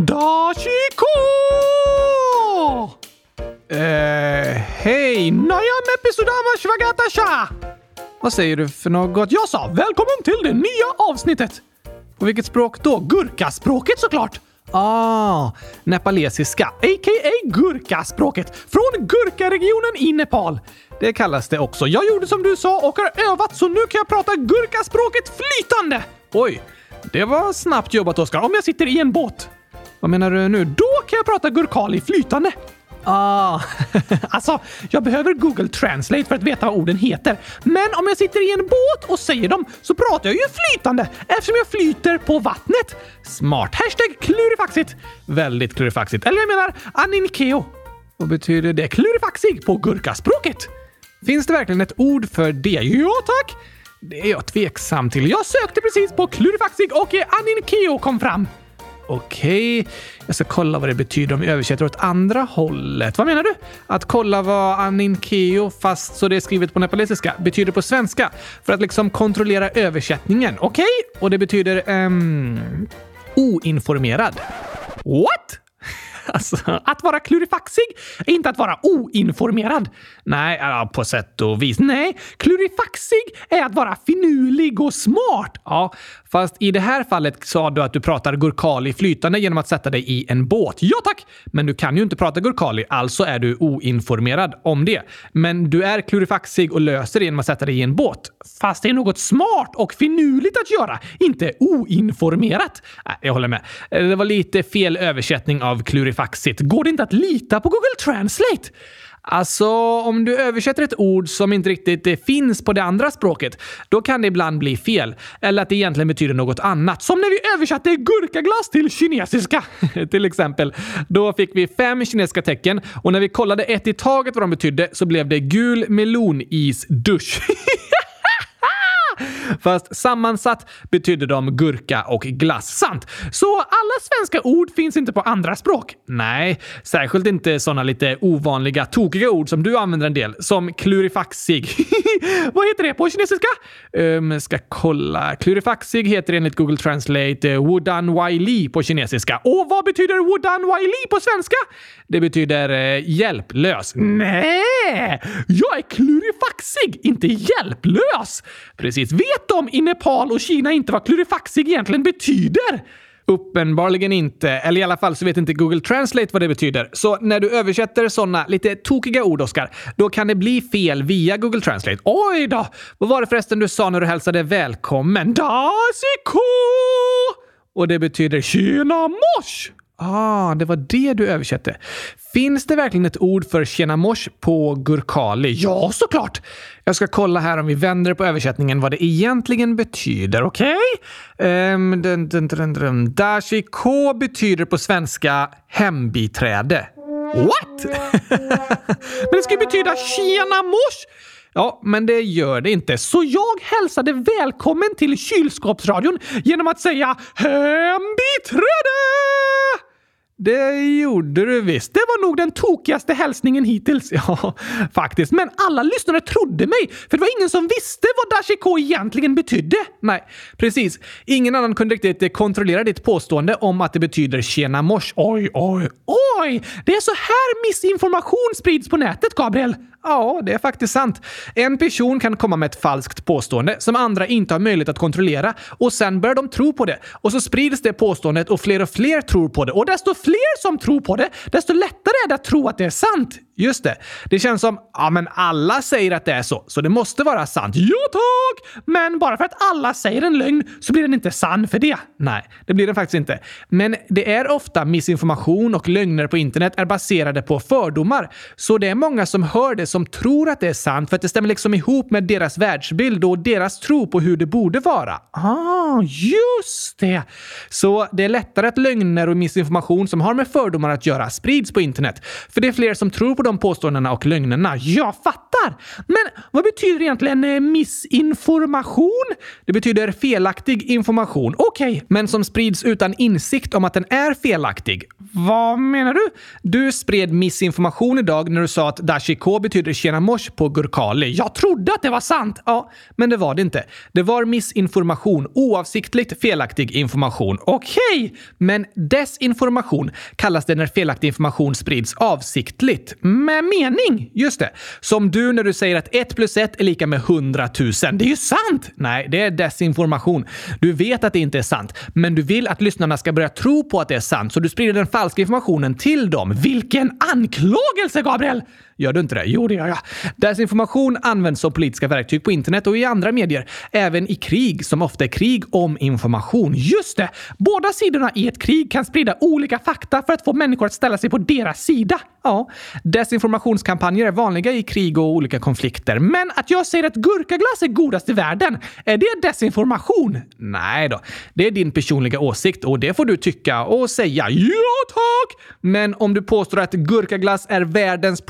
Dashiko! Eh, hej! Nayam episodama shvagatasha! Vad säger du för något? Jag sa välkommen till det nya avsnittet! På vilket språk då? Gurkaspråket såklart! Ah, nepalesiska, a.k.a. gurkaspråket från Gurkaregionen i Nepal. Det kallas det också. Jag gjorde som du sa och har övat så nu kan jag prata gurkaspråket flytande! Oj, det var snabbt jobbat Oskar. Om jag sitter i en båt. Vad menar du nu? Då kan jag prata gurkali flytande. Ah, alltså, jag behöver Google Translate för att veta vad orden heter. Men om jag sitter i en båt och säger dem så pratar jag ju flytande eftersom jag flyter på vattnet. Smart. Hashtag klurifaxigt. Väldigt klurifaxigt. Eller jag menar aninkeo. Vad betyder det? Klurifaxig på gurkaspråket. Finns det verkligen ett ord för det? Ja, tack! Det är jag tveksam till. Jag sökte precis på klurifaxig och aninkeo kom fram. Okej, jag ska kolla vad det betyder om vi översätter åt andra hållet. Vad menar du? Att kolla vad aninkeo, fast så det är skrivet på nepalesiska, betyder på svenska. För att liksom kontrollera översättningen. Okej? Och det betyder... Um, oinformerad. What? Alltså, att vara klurifaxig är inte att vara oinformerad. Nej, på sätt och vis. Nej, klurifaxig är att vara finurlig och smart. Ja, fast i det här fallet sa du att du pratar gurkali flytande genom att sätta dig i en båt. Ja tack! Men du kan ju inte prata gurkali, alltså är du oinformerad om det. Men du är klurifaxig och löser det genom att sätta dig i en båt. Fast det är något smart och finurligt att göra, inte oinformerat. Äh, jag håller med. Det var lite fel översättning av klurifaxig faxigt. Går det inte att lita på Google Translate? Alltså, om du översätter ett ord som inte riktigt eh, finns på det andra språket, då kan det ibland bli fel. Eller att det egentligen betyder något annat. Som när vi översatte gurkaglass till kinesiska. till exempel. Då fick vi fem kinesiska tecken och när vi kollade ett i taget vad de betydde så blev det gul melonisdusch. Fast sammansatt betyder de gurka och glass. Sant! Så alla svenska ord finns inte på andra språk? Nej, särskilt inte såna lite ovanliga, tokiga ord som du använder en del. Som klurifaxig. Vad heter det på kinesiska? Um, ska kolla. Klurifaxig heter enligt Google Translate uh, Wudan Waili på kinesiska. Och vad betyder Wudan Waili på svenska? Det betyder uh, hjälplös. Nej! Jag är klurifaxig, inte hjälplös! Precis. Vet de i Nepal och Kina inte vad klurifaxig egentligen betyder? Uppenbarligen inte. Eller i alla fall så vet inte Google Translate vad det betyder. Så när du översätter sådana lite tokiga ord, Oskar, då kan det bli fel via Google Translate. Oj då! Vad var det förresten du sa när du hälsade välkommen? Dasiko! Och det betyder tjena mors! Ah, det var det du översatte. Finns det verkligen ett ord för tjena mors på gurkali? Ja, såklart! Jag ska kolla här om vi vänder på översättningen vad det egentligen betyder, okej? Ehm, okay? Um, Dashiko betyder på svenska hembiträde. What? men det ska ju betyda tjena mors! Ja, men det gör det inte. Så jag hälsade välkommen till kylskåpsradion genom att säga hembiträde! Det gjorde du visst. Det var nog den tokigaste hälsningen hittills. Ja, faktiskt. Men alla lyssnare trodde mig, för det var ingen som visste vad Dashiko egentligen betydde. Nej, precis. Ingen annan kunde riktigt eh, kontrollera ditt påstående om att det betyder tjena mors. Oj, oj, oj! Det är så här missinformation sprids på nätet, Gabriel. Ja, det är faktiskt sant. En person kan komma med ett falskt påstående som andra inte har möjlighet att kontrollera och sen börjar de tro på det. Och så sprids det påståendet och fler och fler tror på det. Och desto fler som tror på det, desto lättare är det att tro att det är sant. Just det. Det känns som, ja men alla säger att det är så, så det måste vara sant. Jo tack! Men bara för att alla säger en lögn så blir den inte sann för det. Nej, det blir den faktiskt inte. Men det är ofta missinformation och lögner på internet är baserade på fördomar. Så det är många som hör det som tror att det är sant för att det stämmer liksom ihop med deras världsbild och deras tro på hur det borde vara. Ah, just det! Så det är lättare att lögner och missinformation som har med fördomar att göra sprids på internet. För det är fler som tror på de påståendena och lögnerna. Jag fattar! Men vad betyder egentligen eh, missinformation? Det betyder felaktig information. Okej, okay, men som sprids utan insikt om att den är felaktig. Vad menar du? Du spred missinformation idag när du sa att dashiko betyder tjena mors på gurkali. Jag trodde att det var sant! Ja, men det var det inte. Det var missinformation, oavsiktligt felaktig information. Okej, okay, men desinformation kallas det när felaktig information sprids avsiktligt. Med mening! Just det. Som du när du säger att 1 plus 1 är lika med 100 000. Det är ju sant! Nej, det är desinformation. Du vet att det inte är sant, men du vill att lyssnarna ska börja tro på att det är sant, så du sprider den falska informationen till dem. Vilken anklagelse, Gabriel! Gör du inte det? Jo, det gör jag. Desinformation används som politiska verktyg på internet och i andra medier. Även i krig, som ofta är krig om information. Just det! Båda sidorna i ett krig kan sprida olika fakta för att få människor att ställa sig på deras sida. Ja, desinformationskampanjer är vanliga i krig och olika konflikter. Men att jag säger att gurkaglass är godast i världen, är det desinformation? Nej då. Det är din personliga åsikt och det får du tycka och säga ja tack! Men om du påstår att gurkaglass är världens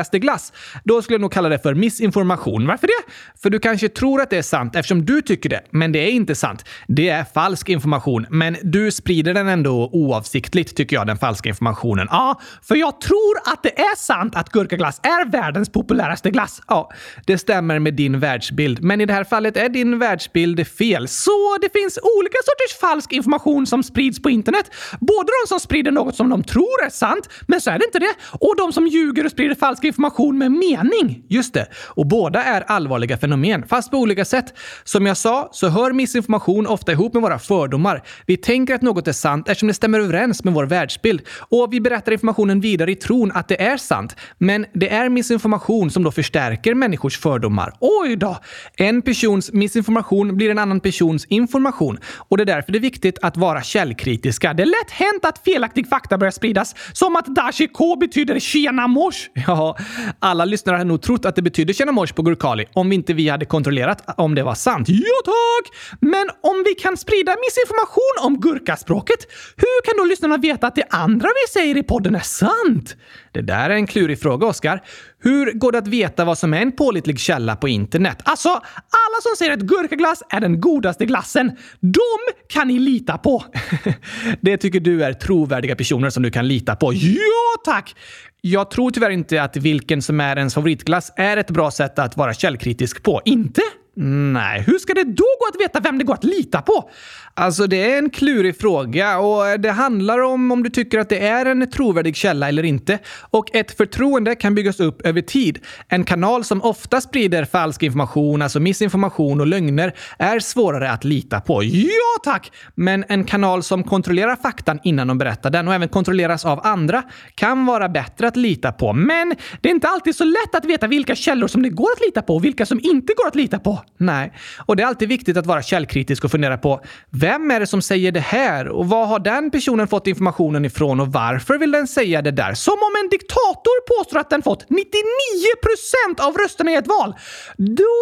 populäraste glass, då skulle jag nog kalla det för missinformation. Varför det? För du kanske tror att det är sant eftersom du tycker det, men det är inte sant. Det är falsk information, men du sprider den ändå oavsiktligt, tycker jag, den falska informationen. Ja, för jag tror att det är sant att gurkaglass är världens populäraste glass. Ja, det stämmer med din världsbild. Men i det här fallet är din världsbild fel. Så det finns olika sorters falsk information som sprids på internet. Både de som sprider något som de tror är sant, men så är det inte det. Och de som ljuger och sprider falsk information med mening. Just det. Och båda är allvarliga fenomen, fast på olika sätt. Som jag sa så hör missinformation ofta ihop med våra fördomar. Vi tänker att något är sant eftersom det stämmer överens med vår världsbild. Och vi berättar informationen vidare i tron att det är sant. Men det är missinformation som då förstärker människors fördomar. Oj då! En persons missinformation blir en annan persons information. Och det är därför det är viktigt att vara källkritiska. Det är lätt hänt att felaktig fakta börjar spridas, som att Dashi K betyder tjena mors. Ja, alla lyssnare hade nog trott att det betydde känna mors på gurkali om inte vi hade kontrollerat om det var sant. Ja tack! Men om vi kan sprida missinformation om gurkaspråket, hur kan då lyssnarna veta att det andra vi säger i podden är sant? Det där är en klurig fråga, Oskar. Hur går det att veta vad som är en pålitlig källa på internet? Alltså, alla som säger att gurkaglass är den godaste glassen, de kan ni lita på. det tycker du är trovärdiga personer som du kan lita på. Ja, tack! Jag tror tyvärr inte att vilken som är ens favoritglass är ett bra sätt att vara källkritisk på. Inte? Nej, hur ska det då gå att veta vem det går att lita på? Alltså, det är en klurig fråga och det handlar om om du tycker att det är en trovärdig källa eller inte. Och ett förtroende kan byggas upp över tid. En kanal som ofta sprider falsk information, alltså missinformation och lögner, är svårare att lita på. Ja, tack! Men en kanal som kontrollerar faktan innan de berättar den och även kontrolleras av andra kan vara bättre att lita på. Men det är inte alltid så lätt att veta vilka källor som det går att lita på och vilka som inte går att lita på. Nej, och det är alltid viktigt att vara källkritisk och fundera på vem är det som säger det här och var har den personen fått informationen ifrån och varför vill den säga det där? Som om en diktator påstår att den fått 99% av rösterna i ett val. Då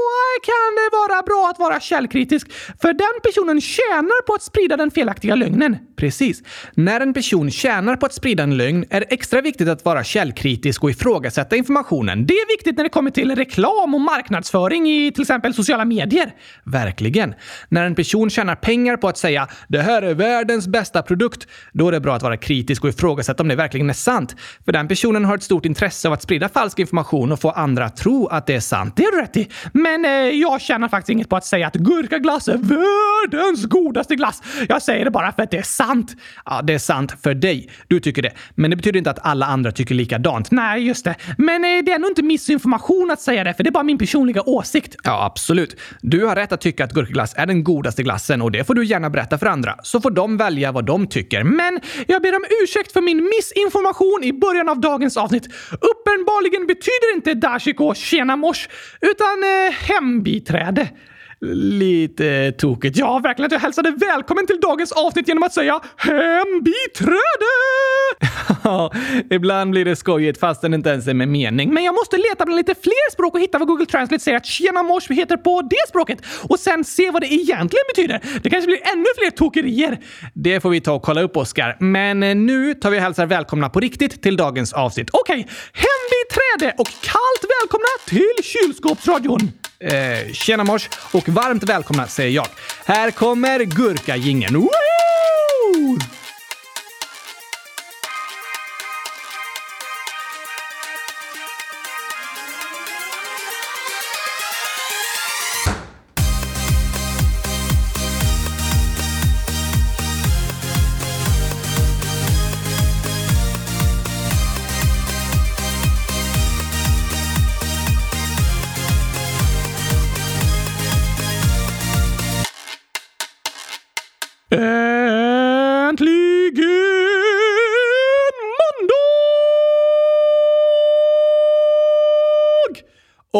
kan det vara bra att vara källkritisk, för den personen tjänar på att sprida den felaktiga lögnen. Precis. När en person tjänar på att sprida en lögn är det extra viktigt att vara källkritisk och ifrågasätta informationen. Det är viktigt när det kommer till reklam och marknadsföring i till exempel sociala medier. Verkligen. När en person tjänar pengar på att säga “det här är världens bästa produkt”, då är det bra att vara kritisk och ifrågasätta om det verkligen är sant. För den personen har ett stort intresse av att sprida falsk information och få andra att tro att det är sant. Det är du rätt i. Men eh, jag tjänar faktiskt inget på att säga att gurkaglass är världens godaste glass. Jag säger det bara för att det är sant. Ja, det är sant för dig. Du tycker det. Men det betyder inte att alla andra tycker likadant. Nej, just det. Men eh, det är nog inte missinformation att säga det, för det är bara min personliga åsikt. Ja, absolut. Du har rätt att tycka att gurkaglass är den godaste glassen och det får du gärna berätta för andra, så får de välja vad de tycker. Men jag ber om ursäkt för min missinformation i början av dagens avsnitt. Uppenbarligen betyder inte dashiko tjena mors, utan eh, hembiträde. Lite tokigt. Ja, verkligen att jag hälsade välkommen till dagens avsnitt genom att säga hembiträde! Ja, ibland blir det skojigt fastän det inte ens är med mening. Men jag måste leta bland lite fler språk och hitta vad Google Translate säger att tjena mors heter på det språket och sen se vad det egentligen betyder. Det kanske blir ännu fler tokerier. Det får vi ta och kolla upp, Oskar. Men eh, nu tar vi och hälsar välkomna på riktigt till dagens avsnitt. Okej, okay. hembiträde och kallt välkomna till kylskåpsradion! Eh, tjena mors och varmt välkomna säger jag. Här kommer gurkagingen. Woo!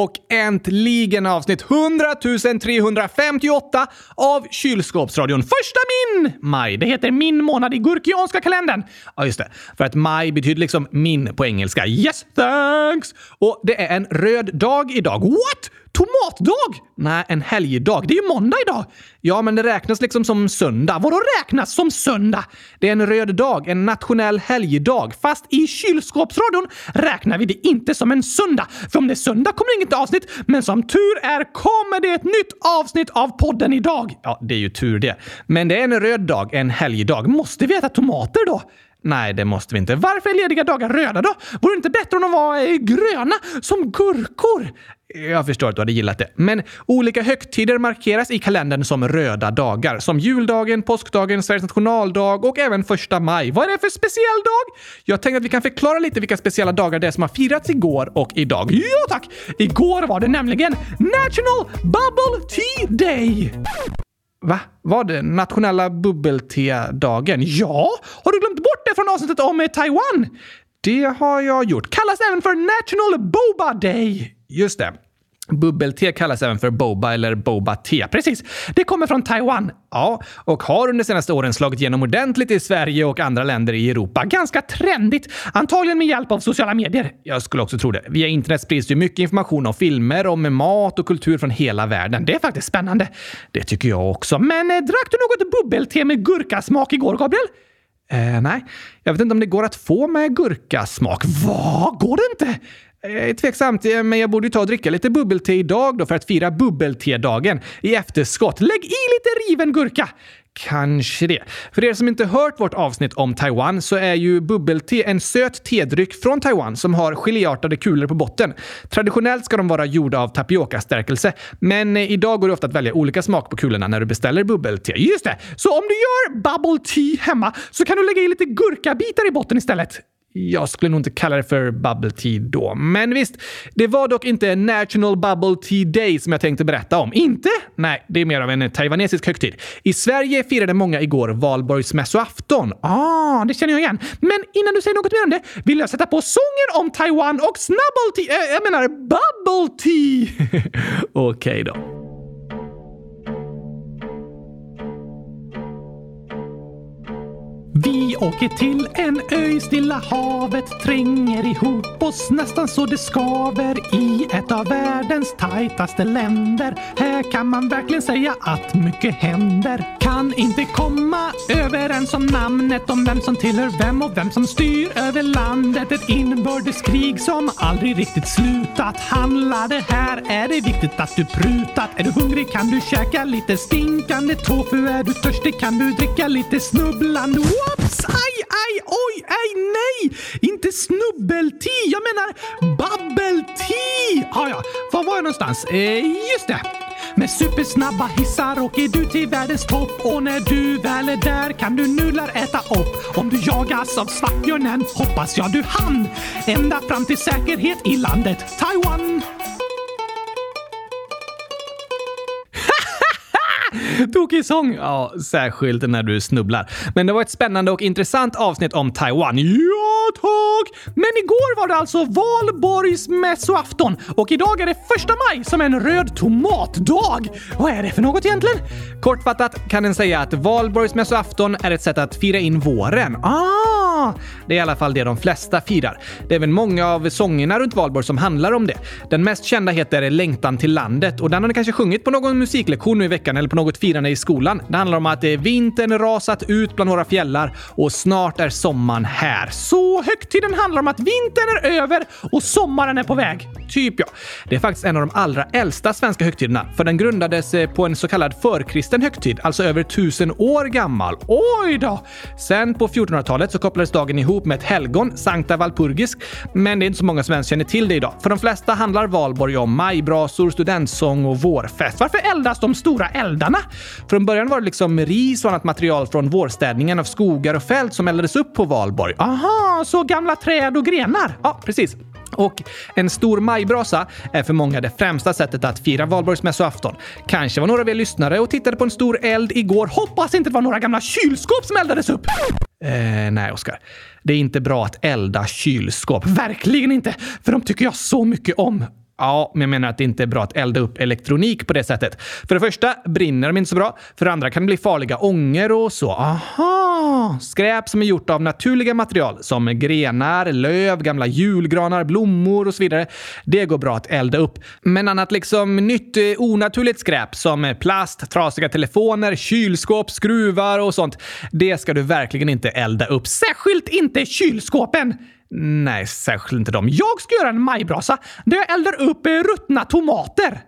Och äntligen avsnitt 100 358 av Kylskåpsradion. Första min maj. Det heter min månad i gurkianska kalendern. Ja, just det. För att maj betyder liksom min på engelska. Yes, thanks! Och det är en röd dag idag. What? Tomatdag? Nej, en helgdag. Det är ju måndag idag. Ja, men det räknas liksom som söndag. Vadå räknas som söndag? Det är en röd dag, en nationell helgdag. Fast i kylskåpsradion räknar vi det inte som en söndag. För om det är söndag kommer det inget avsnitt, men som tur är kommer det ett nytt avsnitt av podden idag. Ja, det är ju tur det. Men det är en röd dag, en helgdag. Måste vi äta tomater då? Nej, det måste vi inte. Varför är lediga dagar röda då? Vore det inte bättre om de var eh, gröna, som gurkor? Jag förstår att du hade gillat det. Men olika högtider markeras i kalendern som röda dagar. Som juldagen, påskdagen, Sveriges nationaldag och även första maj. Vad är det för speciell dag? Jag tänkte att vi kan förklara lite vilka speciella dagar det är som har firats igår och idag. Ja tack! Igår var det nämligen National Bubble Tea Day! Va? Var det nationella bubbeltedagen? Ja! Har du glömt bort det från avsnittet om eh, Taiwan? Det har jag gjort. Kallas även för National Boba Day. Just det. Bubbel-te kallas även för boba eller boba-te. Precis. Det kommer från Taiwan. Ja, och har under senaste åren slagit igenom ordentligt i Sverige och andra länder i Europa. Ganska trendigt. Antagligen med hjälp av sociala medier. Jag skulle också tro det. Via internet sprids ju mycket information om filmer, om mat och kultur från hela världen. Det är faktiskt spännande. Det tycker jag också. Men eh, drack du något bubbel-te med gurkasmak igår, Gabriel? Eh, nej, jag vet inte om det går att få med gurkasmak. Vad? Går det inte? Eh, tveksamt, eh, men jag borde ju ta och dricka lite bubbel-te idag då för att fira bubbel-te-dagen i efterskott. Lägg i lite riven gurka! Kanske det. För er som inte hört vårt avsnitt om Taiwan så är ju bubbel-te en söt tedryck från Taiwan som har geléartade kulor på botten. Traditionellt ska de vara gjorda av tapiokastärkelse, men eh, idag går det ofta att välja olika smak på kulorna när du beställer bubbel-te. Just det! Så om du gör bubble tea hemma så kan du lägga i lite gurkabitar i botten istället. Jag skulle nog inte kalla det för bubble tea då. Men visst, det var dock inte National Bubble Tea Day som jag tänkte berätta om. Inte? Nej, det är mer av en taiwanesisk högtid. I Sverige firade många igår valborgsmässoafton. Ah, det känner jag igen. Men innan du säger något mer om det vill jag sätta på sången om Taiwan och snubble tea. Äh, jag menar bubble tea. Okej okay då. Vi åker till en ö i Stilla havet, tränger ihop oss nästan så det skaver i ett av världens tajtaste länder. Här kan man verkligen säga att mycket händer. Kan inte komma överens om namnet om vem som tillhör vem och vem som styr över landet. Ett inbördeskrig som aldrig riktigt slutat. Handlar det här är det viktigt att du prutat. Är du hungrig kan du käka lite stinkande tofu. Är du törstig kan du dricka lite snubblande Whoops! Aj, aj, oj, aj, nej! Inte snubbelti, jag menar babbelti! Ah, ja, var var jag någonstans? Eh, just det. Med supersnabba hissar åker du till världens topp och när du väl är där kan du nudlar äta upp. Om du jagas av svartbjörnen hoppas jag du hann ända fram till säkerhet i landet Taiwan. Tokig sång! Ja, särskilt när du snubblar. Men det var ett spännande och intressant avsnitt om Taiwan. Ja, tack! Men igår var det alltså valborgsmässoafton och idag är det första maj som är en röd tomatdag. Vad är det för något egentligen? Kortfattat kan en säga att valborgsmässoafton är ett sätt att fira in våren. Ah! Det är i alla fall det de flesta firar. Det är väl många av sångerna runt valborg som handlar om det. Den mest kända heter Längtan till landet och den har ni kanske sjungit på någon musiklektion nu i veckan eller på något firande i skolan. Det handlar om att vintern rasat ut bland våra fjällar och snart är sommaren här. Så högtiden handlar om att vintern är över och sommaren är på väg. Typ ja. Det är faktiskt en av de allra äldsta svenska högtiderna, för den grundades eh, på en så kallad förkristen högtid, alltså över tusen år gammal. Oj då! Sen på 1400-talet så kopplades dagen ihop med ett helgon, Sankta Walpurgisk, men det är inte så många som ens känner till det idag. För de flesta handlar valborg om majbrasor, studentsång och vårfest. Varför eldas de stora eldarna? Från början var det liksom ris och annat material från vårstädningen av skogar och fält som eldades upp på valborg. Aha, så gamla träd och grenar? Ja, precis. Och en stor majbrasa är för många det främsta sättet att fira valborgsmässoafton. Kanske var några av er lyssnare och tittade på en stor eld igår. Hoppas inte det var några gamla kylskåp som eldades upp! Eh, nej, Oskar. Det är inte bra att elda kylskåp. Verkligen inte! För de tycker jag så mycket om. Ja, men jag menar att det inte är bra att elda upp elektronik på det sättet. För det första brinner de inte så bra. För det andra kan det bli farliga ångor och så. Aha! Skräp som är gjort av naturliga material som grenar, löv, gamla julgranar, blommor och så vidare. Det går bra att elda upp. Men annat liksom nytt eh, onaturligt skräp som plast, trasiga telefoner, kylskåp, skruvar och sånt. Det ska du verkligen inte elda upp. Särskilt inte kylskåpen! Nej, särskilt inte dem. Jag ska göra en majbrasa där jag eldar upp eh, ruttna tomater.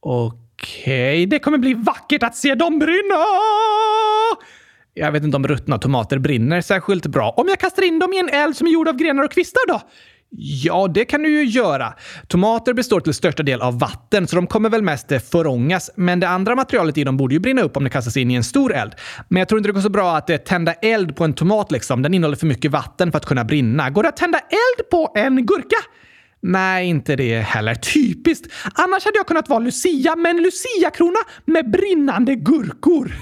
Okej, okay, det kommer bli vackert att se dem brinna! Jag vet inte om ruttna tomater brinner särskilt bra. Om jag kastar in dem i en eld som är gjord av grenar och kvistar då? Ja, det kan du ju göra. Tomater består till största del av vatten, så de kommer väl mest eh, förångas. Men det andra materialet i dem borde ju brinna upp om det kastas in i en stor eld. Men jag tror inte det går så bra att eh, tända eld på en tomat liksom. Den innehåller för mycket vatten för att kunna brinna. Går det att tända eld på en gurka? Nej, inte det heller. Typiskt! Annars hade jag kunnat vara Lucia, men Lucia-krona med brinnande gurkor.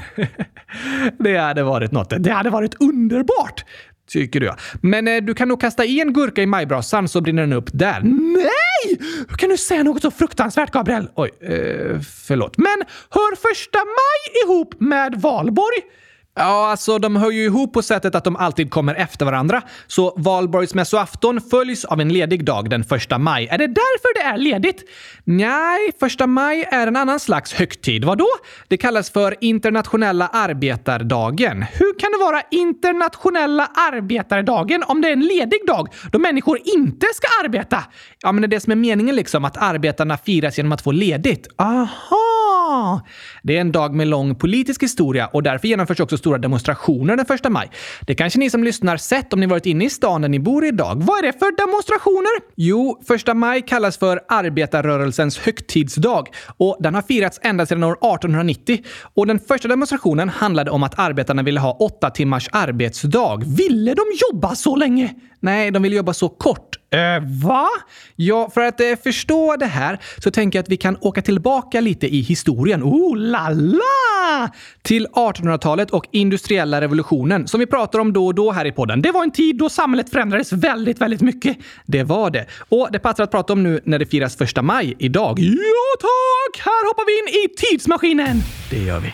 det hade varit något. Det hade varit underbart! Tycker du ja. Men eh, du kan nog kasta i en gurka i majbrasan så brinner den upp där. Nej! Hur kan du säga något så fruktansvärt, Gabriel? Oj, eh, förlåt. Men hör första maj ihop med valborg? Ja, alltså de hör ju ihop på sättet att de alltid kommer efter varandra. Så valborgsmässoafton följs av en ledig dag den första maj. Är det därför det är ledigt? Nej, första maj är en annan slags högtid. Vadå? Det kallas för internationella arbetardagen. Hur kan det vara internationella arbetardagen om det är en ledig dag då människor inte ska arbeta? Ja, men det är det som är meningen liksom, att arbetarna firas genom att få ledigt. Aha! Det är en dag med lång politisk historia och därför genomförs också stora demonstrationer den första maj. Det kanske ni som lyssnar sett om ni varit inne i stan där ni bor idag. Vad är det för demonstrationer? Jo, första maj kallas för arbetarrörelsens högtidsdag och den har firats ända sedan år 1890. Och den första demonstrationen handlade om att arbetarna ville ha åtta timmars arbetsdag. Ville de jobba så länge? Nej, de ville jobba så kort. Eh, va? Ja, för att eh, förstå det här så tänker jag att vi kan åka tillbaka lite i historien. Oh la la! Till 1800-talet och industriella revolutionen som vi pratar om då och då här i podden. Det var en tid då samhället förändrades väldigt, väldigt mycket. Det var det. Och det passar att prata om nu när det firas första maj idag. Ja tack! Här hoppar vi in i tidsmaskinen! Det gör vi.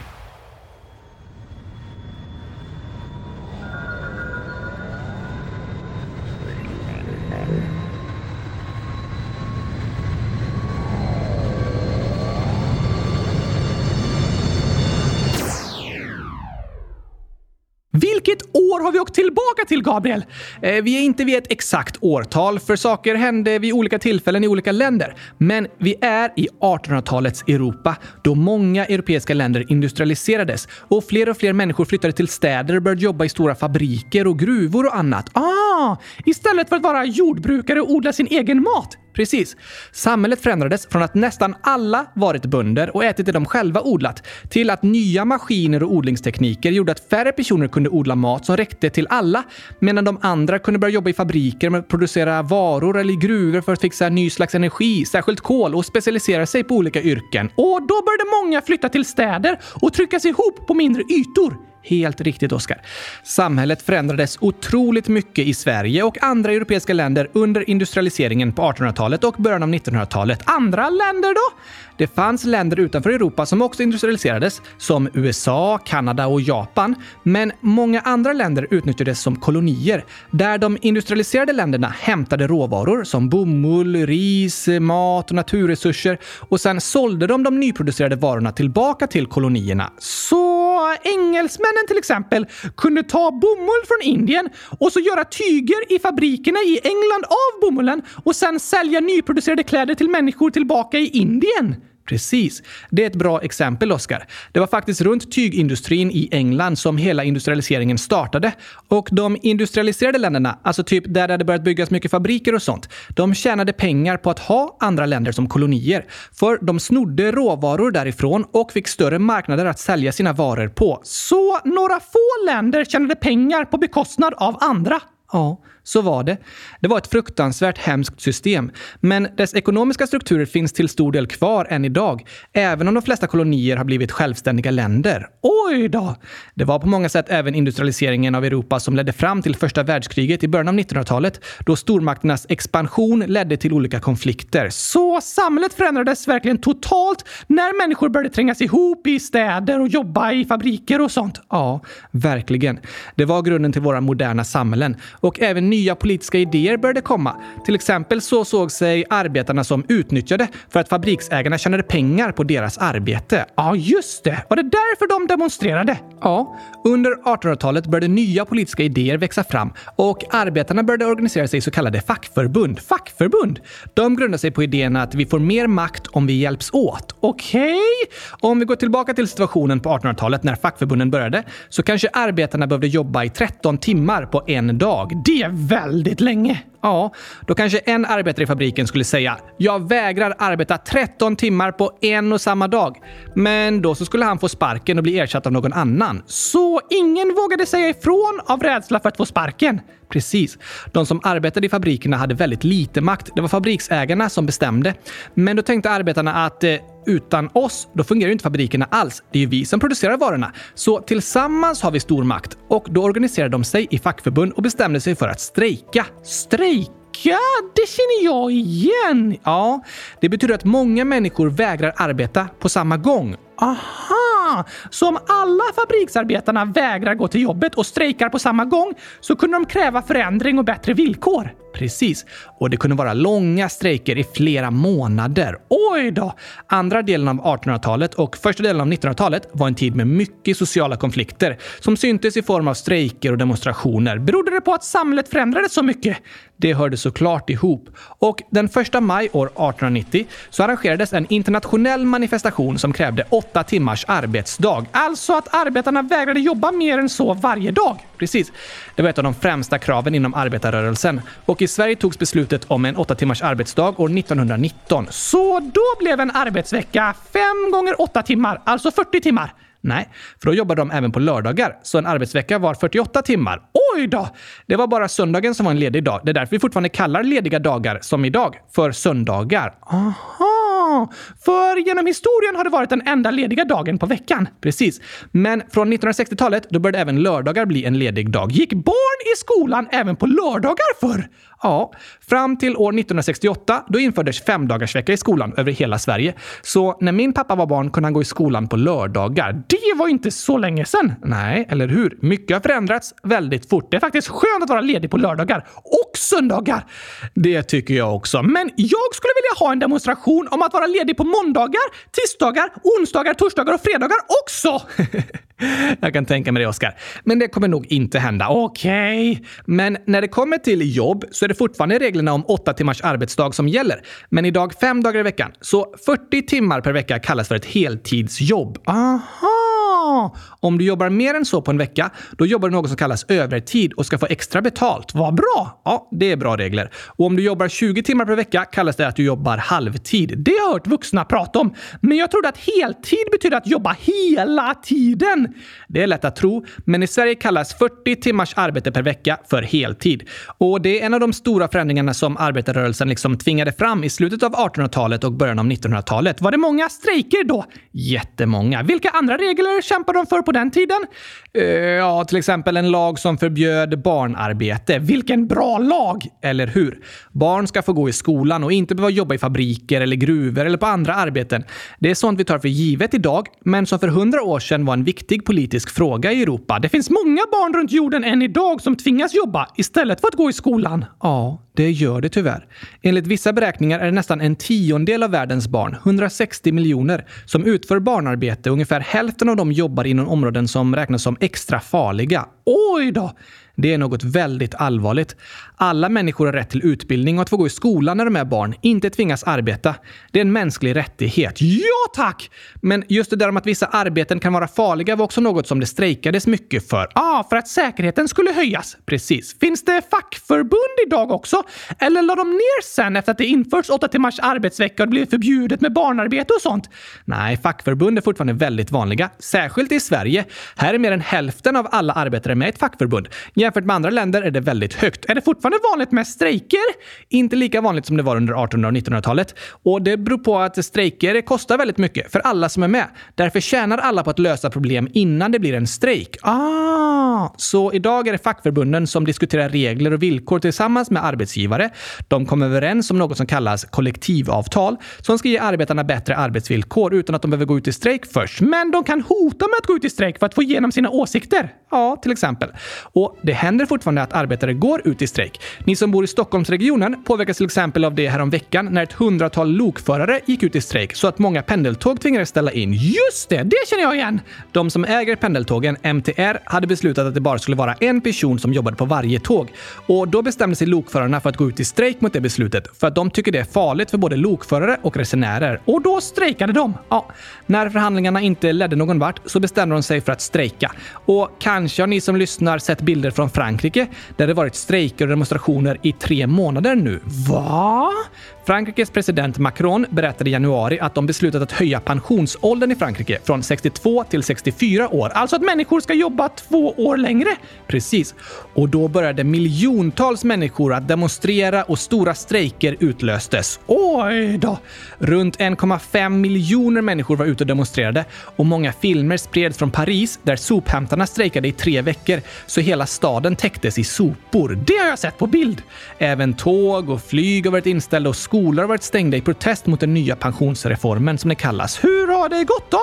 Vilket år har vi åkt tillbaka till, Gabriel? Eh, vi är inte vid ett exakt årtal, för saker hände vid olika tillfällen i olika länder. Men vi är i 1800-talets Europa, då många europeiska länder industrialiserades och fler och fler människor flyttade till städer och började jobba i stora fabriker och gruvor och annat. Ah, Ah! Istället för att vara jordbrukare och odla sin egen mat. Precis. Samhället förändrades från att nästan alla varit bönder och ätit det de själva odlat till att nya maskiner och odlingstekniker gjorde att färre personer kunde odla mat som räckte till alla medan de andra kunde börja jobba i fabriker med att producera varor eller i gruvor för att fixa ny slags energi, särskilt kol och specialisera sig på olika yrken. Och då började många flytta till städer och tryckas ihop på mindre ytor. Helt riktigt, Oskar. Samhället förändrades otroligt mycket i Sverige och andra europeiska länder under industrialiseringen på 1800-talet och början av 1900-talet. Andra länder då? Det fanns länder utanför Europa som också industrialiserades, som USA, Kanada och Japan. Men många andra länder utnyttjades som kolonier, där de industrialiserade länderna hämtade råvaror som bomull, ris, mat och naturresurser och sen sålde de de nyproducerade varorna tillbaka till kolonierna. Så engelsmän engelsmännen till exempel kunde ta bomull från Indien och så göra tyger i fabrikerna i England av bomullen och sen sälja nyproducerade kläder till människor tillbaka i Indien. Precis. Det är ett bra exempel, Oskar. Det var faktiskt runt tygindustrin i England som hela industrialiseringen startade. Och de industrialiserade länderna, alltså typ där det hade börjat byggas mycket fabriker och sånt, de tjänade pengar på att ha andra länder som kolonier. För de snodde råvaror därifrån och fick större marknader att sälja sina varor på. Så några få länder tjänade pengar på bekostnad av andra. Ja, så var det. Det var ett fruktansvärt hemskt system. Men dess ekonomiska strukturer finns till stor del kvar än idag, även om de flesta kolonier har blivit självständiga länder. Oj då! Det var på många sätt även industrialiseringen av Europa som ledde fram till första världskriget i början av 1900-talet, då stormakternas expansion ledde till olika konflikter. Så samhället förändrades verkligen totalt när människor började trängas ihop i städer och jobba i fabriker och sånt. Ja, verkligen. Det var grunden till våra moderna samhällen. Och även nya politiska idéer började komma. Till exempel så såg sig arbetarna som utnyttjade för att fabriksägarna tjänade pengar på deras arbete. Ja, just det. Var det därför de demonstrerade? Ja. Under 1800-talet började nya politiska idéer växa fram och arbetarna började organisera sig i så kallade fackförbund. Fackförbund? De grundade sig på idén att vi får mer makt om vi hjälps åt. Okej? Okay. Om vi går tillbaka till situationen på 1800-talet när fackförbunden började så kanske arbetarna behövde jobba i 13 timmar på en dag. Det väldigt länge. Ja, då kanske en arbetare i fabriken skulle säga “Jag vägrar arbeta 13 timmar på en och samma dag”. Men då så skulle han få sparken och bli ersatt av någon annan. Så ingen vågade säga ifrån av rädsla för att få sparken? Precis. De som arbetade i fabrikerna hade väldigt lite makt. Det var fabriksägarna som bestämde. Men då tänkte arbetarna att eh, utan oss, då fungerar ju inte fabrikerna alls. Det är ju vi som producerar varorna. Så tillsammans har vi stor makt. Och då organiserade de sig i fackförbund och bestämde sig för att strejka. Strejka? det känner jag igen! Ja, det betyder att många människor vägrar arbeta på samma gång. Aha! Så om alla fabriksarbetarna vägrar gå till jobbet och strejkar på samma gång så kunde de kräva förändring och bättre villkor. Precis. Och det kunde vara långa strejker i flera månader. Oj då! Andra delen av 1800-talet och första delen av 1900-talet var en tid med mycket sociala konflikter som syntes i form av strejker och demonstrationer. Berodde det på att samhället förändrades så mycket? Det hörde såklart ihop. Och den 1 maj år 1890 så arrangerades en internationell manifestation som krävde åtta timmars arbetsdag. Alltså att arbetarna vägrade jobba mer än så varje dag. Precis. Det var ett av de främsta kraven inom arbetarrörelsen. Och i Sverige togs beslutet om en åtta timmars arbetsdag år 1919. Så då blev en arbetsvecka fem gånger åtta timmar, alltså 40 timmar. Nej, för då jobbade de även på lördagar, så en arbetsvecka var 48 timmar. Oj då! Det var bara söndagen som var en ledig dag. Det är därför vi fortfarande kallar lediga dagar, som idag, för söndagar. Aha! För genom historien har det varit den enda lediga dagen på veckan. Precis. Men från 1960-talet, då började även lördagar bli en ledig dag. Gick barn i skolan även på lördagar förr? Ja, fram till år 1968 då infördes femdagarsvecka i skolan över hela Sverige. Så när min pappa var barn kunde han gå i skolan på lördagar. Det var inte så länge sedan! Nej, eller hur? Mycket har förändrats väldigt fort. Det är faktiskt skönt att vara ledig på lördagar och söndagar. Det tycker jag också. Men jag skulle vilja ha en demonstration om att vara ledig på måndagar, tisdagar, onsdagar, torsdagar och fredagar också! Jag kan tänka mig det, Oskar. Men det kommer nog inte hända. Okej. Okay. Men när det kommer till jobb så är det fortfarande reglerna om åtta timmars arbetsdag som gäller. Men idag fem dagar i veckan. Så 40 timmar per vecka kallas för ett heltidsjobb. Aha! Om du jobbar mer än så på en vecka, då jobbar du något som kallas övertid och ska få extra betalt. Vad bra! Ja, det är bra regler. Och om du jobbar 20 timmar per vecka kallas det att du jobbar halvtid. Det har jag hört vuxna prata om. Men jag trodde att heltid betyder att jobba hela tiden. Det är lätt att tro, men i Sverige kallas 40 timmars arbete per vecka för heltid. Och det är en av de stora förändringarna som arbetarrörelsen liksom tvingade fram i slutet av 1800-talet och början av 1900-talet. Var det många strejker då? Jättemånga. Vilka andra regler kämpade de för på den tiden? Uh, ja, till exempel en lag som förbjöd barnarbete. Vilken bra lag! Eller hur? Barn ska få gå i skolan och inte behöva jobba i fabriker eller gruvor eller på andra arbeten. Det är sånt vi tar för givet idag, men som för hundra år sedan var en viktig politisk fråga i Europa. Det finns många barn runt jorden än idag som tvingas jobba istället för att gå i skolan. Ja, det gör det tyvärr. Enligt vissa beräkningar är det nästan en tiondel av världens barn, 160 miljoner, som utför barnarbete. Ungefär hälften av dem jobbar inom områden som räknas som extra farliga. Oj då! Det är något väldigt allvarligt. Alla människor har rätt till utbildning och att få gå i skolan när de är barn, inte tvingas arbeta. Det är en mänsklig rättighet. Ja tack! Men just det där om att vissa arbeten kan vara farliga var också något som det strejkades mycket för. Ja, ah, för att säkerheten skulle höjas. Precis. Finns det fackförbund idag också? Eller la de ner sen efter att det införts 8 timmars arbetsvecka och det blev förbjudet med barnarbete och sånt? Nej, fackförbund är fortfarande väldigt vanliga, särskilt i Sverige. Här är mer än hälften av alla arbetare med i ett fackförbund. Jämfört med andra länder är det väldigt högt. Är det fortfarande vanligt med strejker? Inte lika vanligt som det var under 1800 och 1900-talet. Och det beror på att strejker kostar väldigt mycket för alla som är med. Därför tjänar alla på att lösa problem innan det blir en strejk. Ah! Så idag är det fackförbunden som diskuterar regler och villkor tillsammans med arbetsgivare. De kommer överens om något som kallas kollektivavtal som ska ge arbetarna bättre arbetsvillkor utan att de behöver gå ut i strejk först. Men de kan hota med att gå ut i strejk för att få igenom sina åsikter. Ja, till exempel. Och det händer fortfarande att arbetare går ut i strejk. Ni som bor i Stockholmsregionen påverkas till exempel av det här om veckan när ett hundratal lokförare gick ut i strejk så att många pendeltåg tvingades ställa in. Just det, det känner jag igen! De som äger pendeltågen, MTR, hade beslutat att det bara skulle vara en person som jobbade på varje tåg. Och då bestämde sig lokförarna för att gå ut i strejk mot det beslutet för att de tycker det är farligt för både lokförare och resenärer. Och då strejkade de. Ja, när förhandlingarna inte ledde någon vart så bestämde de sig för att strejka. Och kanske har ni som lyssnar sett bilder från Frankrike där det varit strejker och demonstrationer i tre månader nu. Va? Frankrikes president Macron berättade i januari att de beslutat att höja pensionsåldern i Frankrike från 62 till 64 år. Alltså att människor ska jobba två år längre. Precis. Och då började miljontals människor att demonstrera och stora strejker utlöstes. Oj då! Runt 1,5 miljoner människor var ute och demonstrerade och många filmer spreds från Paris där sophämtarna strejkade i tre veckor så hela staden täcktes i sopor. Det har jag sett på bild! Även tåg och flyg har varit inställda och skolor har varit stängda i protest mot den nya pensionsreformen som det kallas. Hur har det gått då?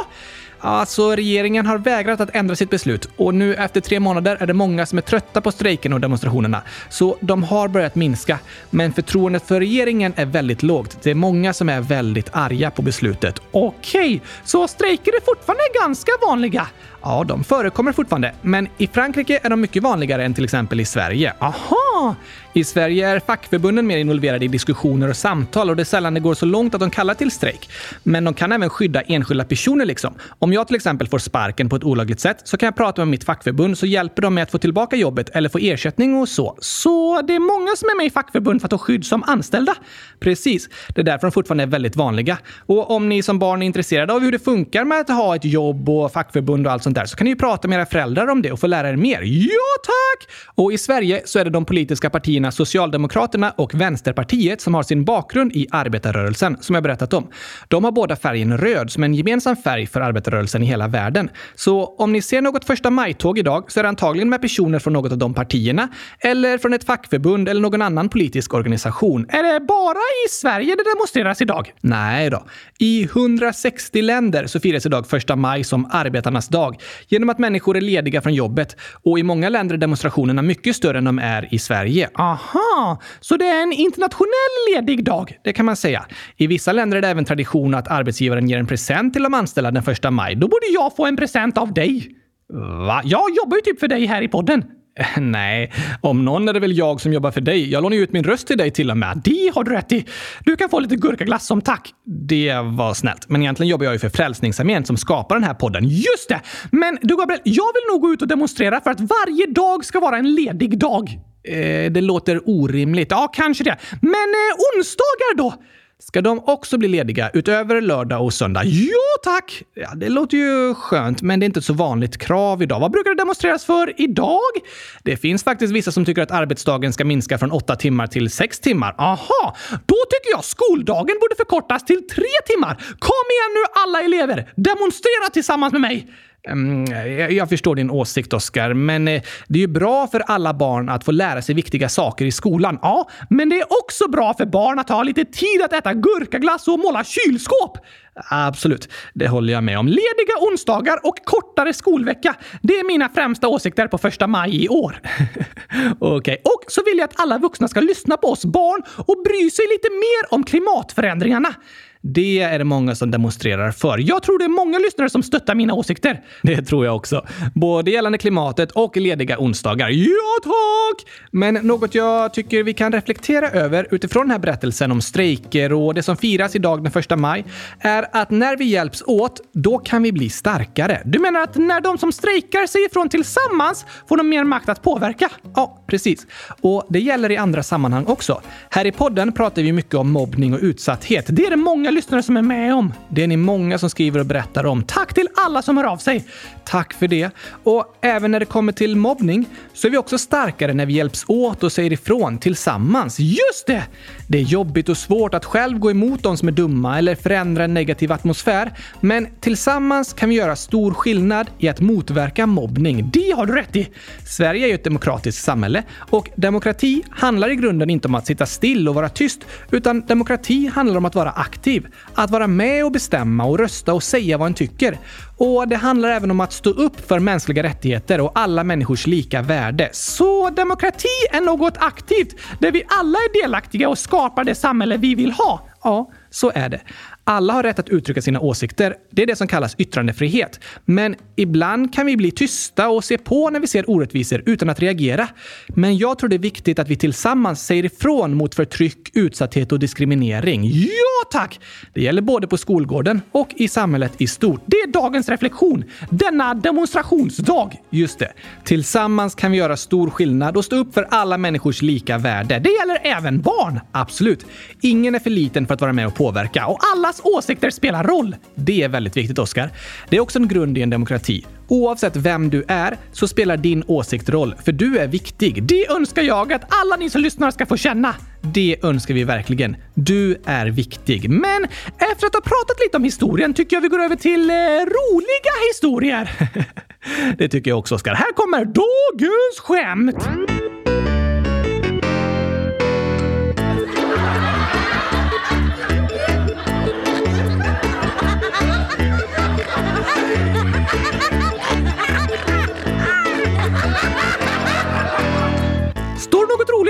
Alltså, regeringen har vägrat att ändra sitt beslut och nu efter tre månader är det många som är trötta på strejken och demonstrationerna. Så de har börjat minska. Men förtroendet för regeringen är väldigt lågt. Det är många som är väldigt arga på beslutet. Okej, så strejker är fortfarande ganska vanliga? Ja, de förekommer fortfarande, men i Frankrike är de mycket vanligare än till exempel i Sverige. Aha! I Sverige är fackförbunden mer involverade i diskussioner och samtal och det är sällan det går så långt att de kallar till strejk. Men de kan även skydda enskilda personer liksom. Om jag till exempel får sparken på ett olagligt sätt så kan jag prata med mitt fackförbund så hjälper de mig att få tillbaka jobbet eller få ersättning och så. Så det är många som är med i fackförbund för att ha skydd som anställda? Precis. Det är därför de fortfarande är väldigt vanliga. Och om ni som barn är intresserade av hur det funkar med att ha ett jobb och fackförbund och allt sånt där så kan ni ju prata med era föräldrar om det och få lära er mer. Ja, tack! Och i Sverige så är det de politiska partierna Socialdemokraterna och Vänsterpartiet som har sin bakgrund i arbetarrörelsen, som jag berättat om. De har båda färgen röd som en gemensam färg för arbetarrörelsen i hela världen. Så om ni ser något första maj-tåg idag så är det antagligen med personer från något av de partierna, eller från ett fackförbund eller någon annan politisk organisation. Är det bara i Sverige det demonstreras idag? Nej då. I 160 länder så firas idag första maj som arbetarnas dag genom att människor är lediga från jobbet. Och i många länder är demonstrationerna mycket större än de är i Sverige. Aha, så det är en internationell ledig dag? Det kan man säga. I vissa länder är det även tradition att arbetsgivaren ger en present till de anställda den första maj. Då borde jag få en present av dig. Va? Jag jobbar ju typ för dig här i podden. Eh, nej, om någon är det väl jag som jobbar för dig. Jag lånar ju ut min röst till dig till och med. Det har du rätt i. Du kan få lite gurkaglass som tack. Det var snällt. Men egentligen jobbar jag ju för Frälsningsarmén som skapar den här podden. Just det! Men du Gabriel, jag vill nog gå ut och demonstrera för att varje dag ska vara en ledig dag. Eh, det låter orimligt. Ja, kanske det. Men eh, onsdagar då? Ska de också bli lediga utöver lördag och söndag? Jo tack! Ja, det låter ju skönt, men det är inte ett så vanligt krav idag. Vad brukar det demonstreras för idag? Det finns faktiskt vissa som tycker att arbetsdagen ska minska från åtta timmar till sex timmar. Aha! Då tycker jag skoldagen borde förkortas till tre timmar. Kom igen nu alla elever! Demonstrera tillsammans med mig! Eh, jag, förstår din åsikt, Oskar, men eh, det är ju bra för alla barn att få lära sig viktiga saker i skolan. Ja, men det är också bra för barn att ha lite tid att äta gurkaglass och måla kylskåp. Absolut, det håller jag med om. Lediga onsdagar och kortare skolvecka. Det är mina främsta åsikter på första maj i år. Okej, okay. och så vill jag att alla vuxna ska lyssna på oss barn och bry sig lite mer om klimatförändringarna. Det är det många som demonstrerar för. Jag tror det är många lyssnare som stöttar mina åsikter. Det tror jag också. Både gällande klimatet och lediga onsdagar. Ja, tack! Men något jag tycker vi kan reflektera över utifrån den här berättelsen om strejker och det som firas idag den första maj är att när vi hjälps åt, då kan vi bli starkare. Du menar att när de som strejkar säger ifrån tillsammans får de mer makt att påverka? Ja, precis. Och det gäller i andra sammanhang också. Här i podden pratar vi mycket om mobbning och utsatthet. Det är det många lyssnare som är med om. Det är ni många som skriver och berättar om. Tack till alla som hör av sig! Tack för det. Och även när det kommer till mobbning så är vi också starkare när vi hjälps åt och säger ifrån tillsammans. Just det! Det är jobbigt och svårt att själv gå emot de som är dumma eller förändra en negativ atmosfär. Men tillsammans kan vi göra stor skillnad i att motverka mobbning. Det har du rätt i! Sverige är ju ett demokratiskt samhälle och demokrati handlar i grunden inte om att sitta still och vara tyst, utan demokrati handlar om att vara aktiv. Att vara med och bestämma och rösta och säga vad en tycker. Och det handlar även om att stå upp för mänskliga rättigheter och alla människors lika värde. Så demokrati är något aktivt där vi alla är delaktiga och skapar det samhälle vi vill ha. Ja, så är det. Alla har rätt att uttrycka sina åsikter. Det är det som kallas yttrandefrihet. Men ibland kan vi bli tysta och se på när vi ser orättvisor utan att reagera. Men jag tror det är viktigt att vi tillsammans säger ifrån mot förtryck, utsatthet och diskriminering. Ja tack! Det gäller både på skolgården och i samhället i stort. Det är dagens reflektion. Denna demonstrationsdag. Just det. Tillsammans kan vi göra stor skillnad och stå upp för alla människors lika värde. Det gäller även barn. Absolut. Ingen är för liten för att vara med och påverka och alla Allas åsikter spelar roll. Det är väldigt viktigt, Oskar. Det är också en grund i en demokrati. Oavsett vem du är så spelar din åsikt roll, för du är viktig. Det önskar jag att alla ni som lyssnar ska få känna. Det önskar vi verkligen. Du är viktig. Men efter att ha pratat lite om historien tycker jag vi går över till eh, roliga historier. det tycker jag också, Oskar. Här kommer dagens skämt!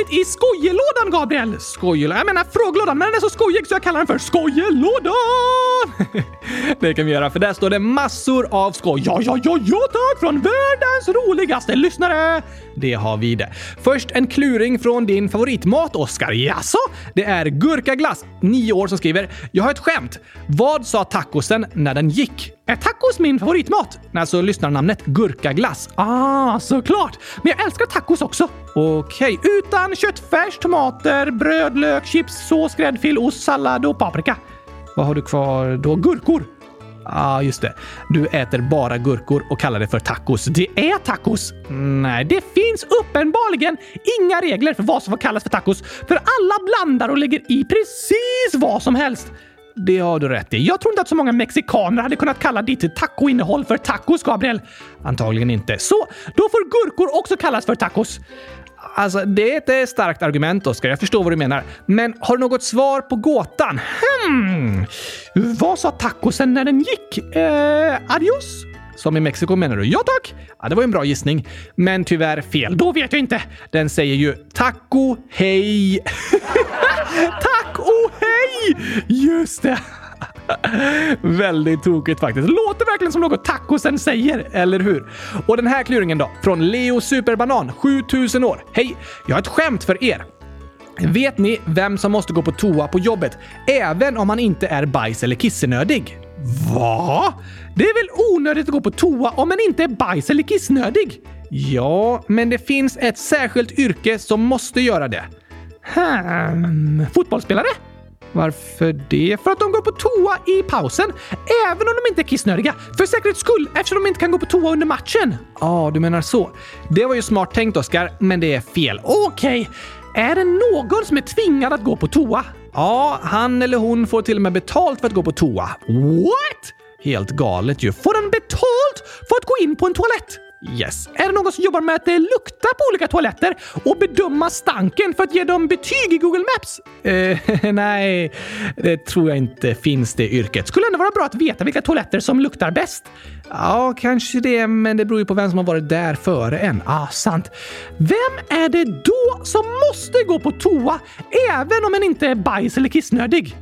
Varit i skojelådan, Gabriel! Skojelådan? Jag menar frågelådan, men den är så skojig så jag kallar den för skojelådan! det kan vi göra, för där står det massor av skoj. Ja, ja, ja, ja tack! Från världens roligaste lyssnare! Det har vi det. Först en kluring från din favoritmat, Oskar. Jaså? Det är gurkaglass, nio år, som skriver “Jag har ett skämt. Vad sa tacosen när den gick?” Är tacos min favoritmat? Alltså lyssnarnamnet gurkaglass. Ah, såklart! Men jag älskar tacos också. Okej, okay. utan köttfärs, tomater, bröd, lök, chips, sås, gräddfil, ost, sallad och paprika. Vad har du kvar då? Gurkor? Ja, ah, just det. Du äter bara gurkor och kallar det för tacos. Det är tacos! Nej, det finns uppenbarligen inga regler för vad som får kallas för tacos, för alla blandar och lägger i precis vad som helst. Det har du rätt i. Jag tror inte att så många mexikaner hade kunnat kalla ditt tacoinnehåll för tacos, Gabriel. Antagligen inte. Så då får gurkor också kallas för tacos. Alltså, det är ett eh, starkt argument, Oskar. Jag förstår vad du menar. Men har du något svar på gåtan? Hmm. Vad sa tacosen när den gick? Eh, adios? Som i Mexiko menar du? Ja tack! Ja, det var ju en bra gissning. Men tyvärr fel. Då vet jag inte. Den säger ju taco hej. taco hej! Just det! Väldigt tokigt faktiskt. Låter verkligen som något tacosen säger, eller hur? Och den här kluringen då? Från Leo Superbanan, 7000 år. Hej! Jag har ett skämt för er. Vet ni vem som måste gå på toa på jobbet, även om man inte är bajs eller kissenödig? Va? Det är väl onödigt att gå på toa om man inte är bajs eller kissnödig? Ja, men det finns ett särskilt yrke som måste göra det. Hmm, fotbollsspelare? Varför det? För att de går på toa i pausen, även om de inte är kissnödiga. För säkerhets skull, eftersom de inte kan gå på toa under matchen. Ja, ah, du menar så. Det var ju smart tänkt, Oskar, men det är fel. Okej, okay. är det någon som är tvingad att gå på toa? Ja, han eller hon får till och med betalt för att gå på toa. What? Helt galet ju. Får han betalt för att gå in på en toalett. Yes. Är det någon som jobbar med att eh, lukta på olika toaletter och bedöma stanken för att ge dem betyg i Google Maps? Eh, nej, det tror jag inte finns det yrket. Skulle ändå vara bra att veta vilka toaletter som luktar bäst. Ja, kanske det, men det beror ju på vem som har varit där före en. Ah, sant. Vem är det då som måste gå på toa även om en inte är bajs eller kissnödig?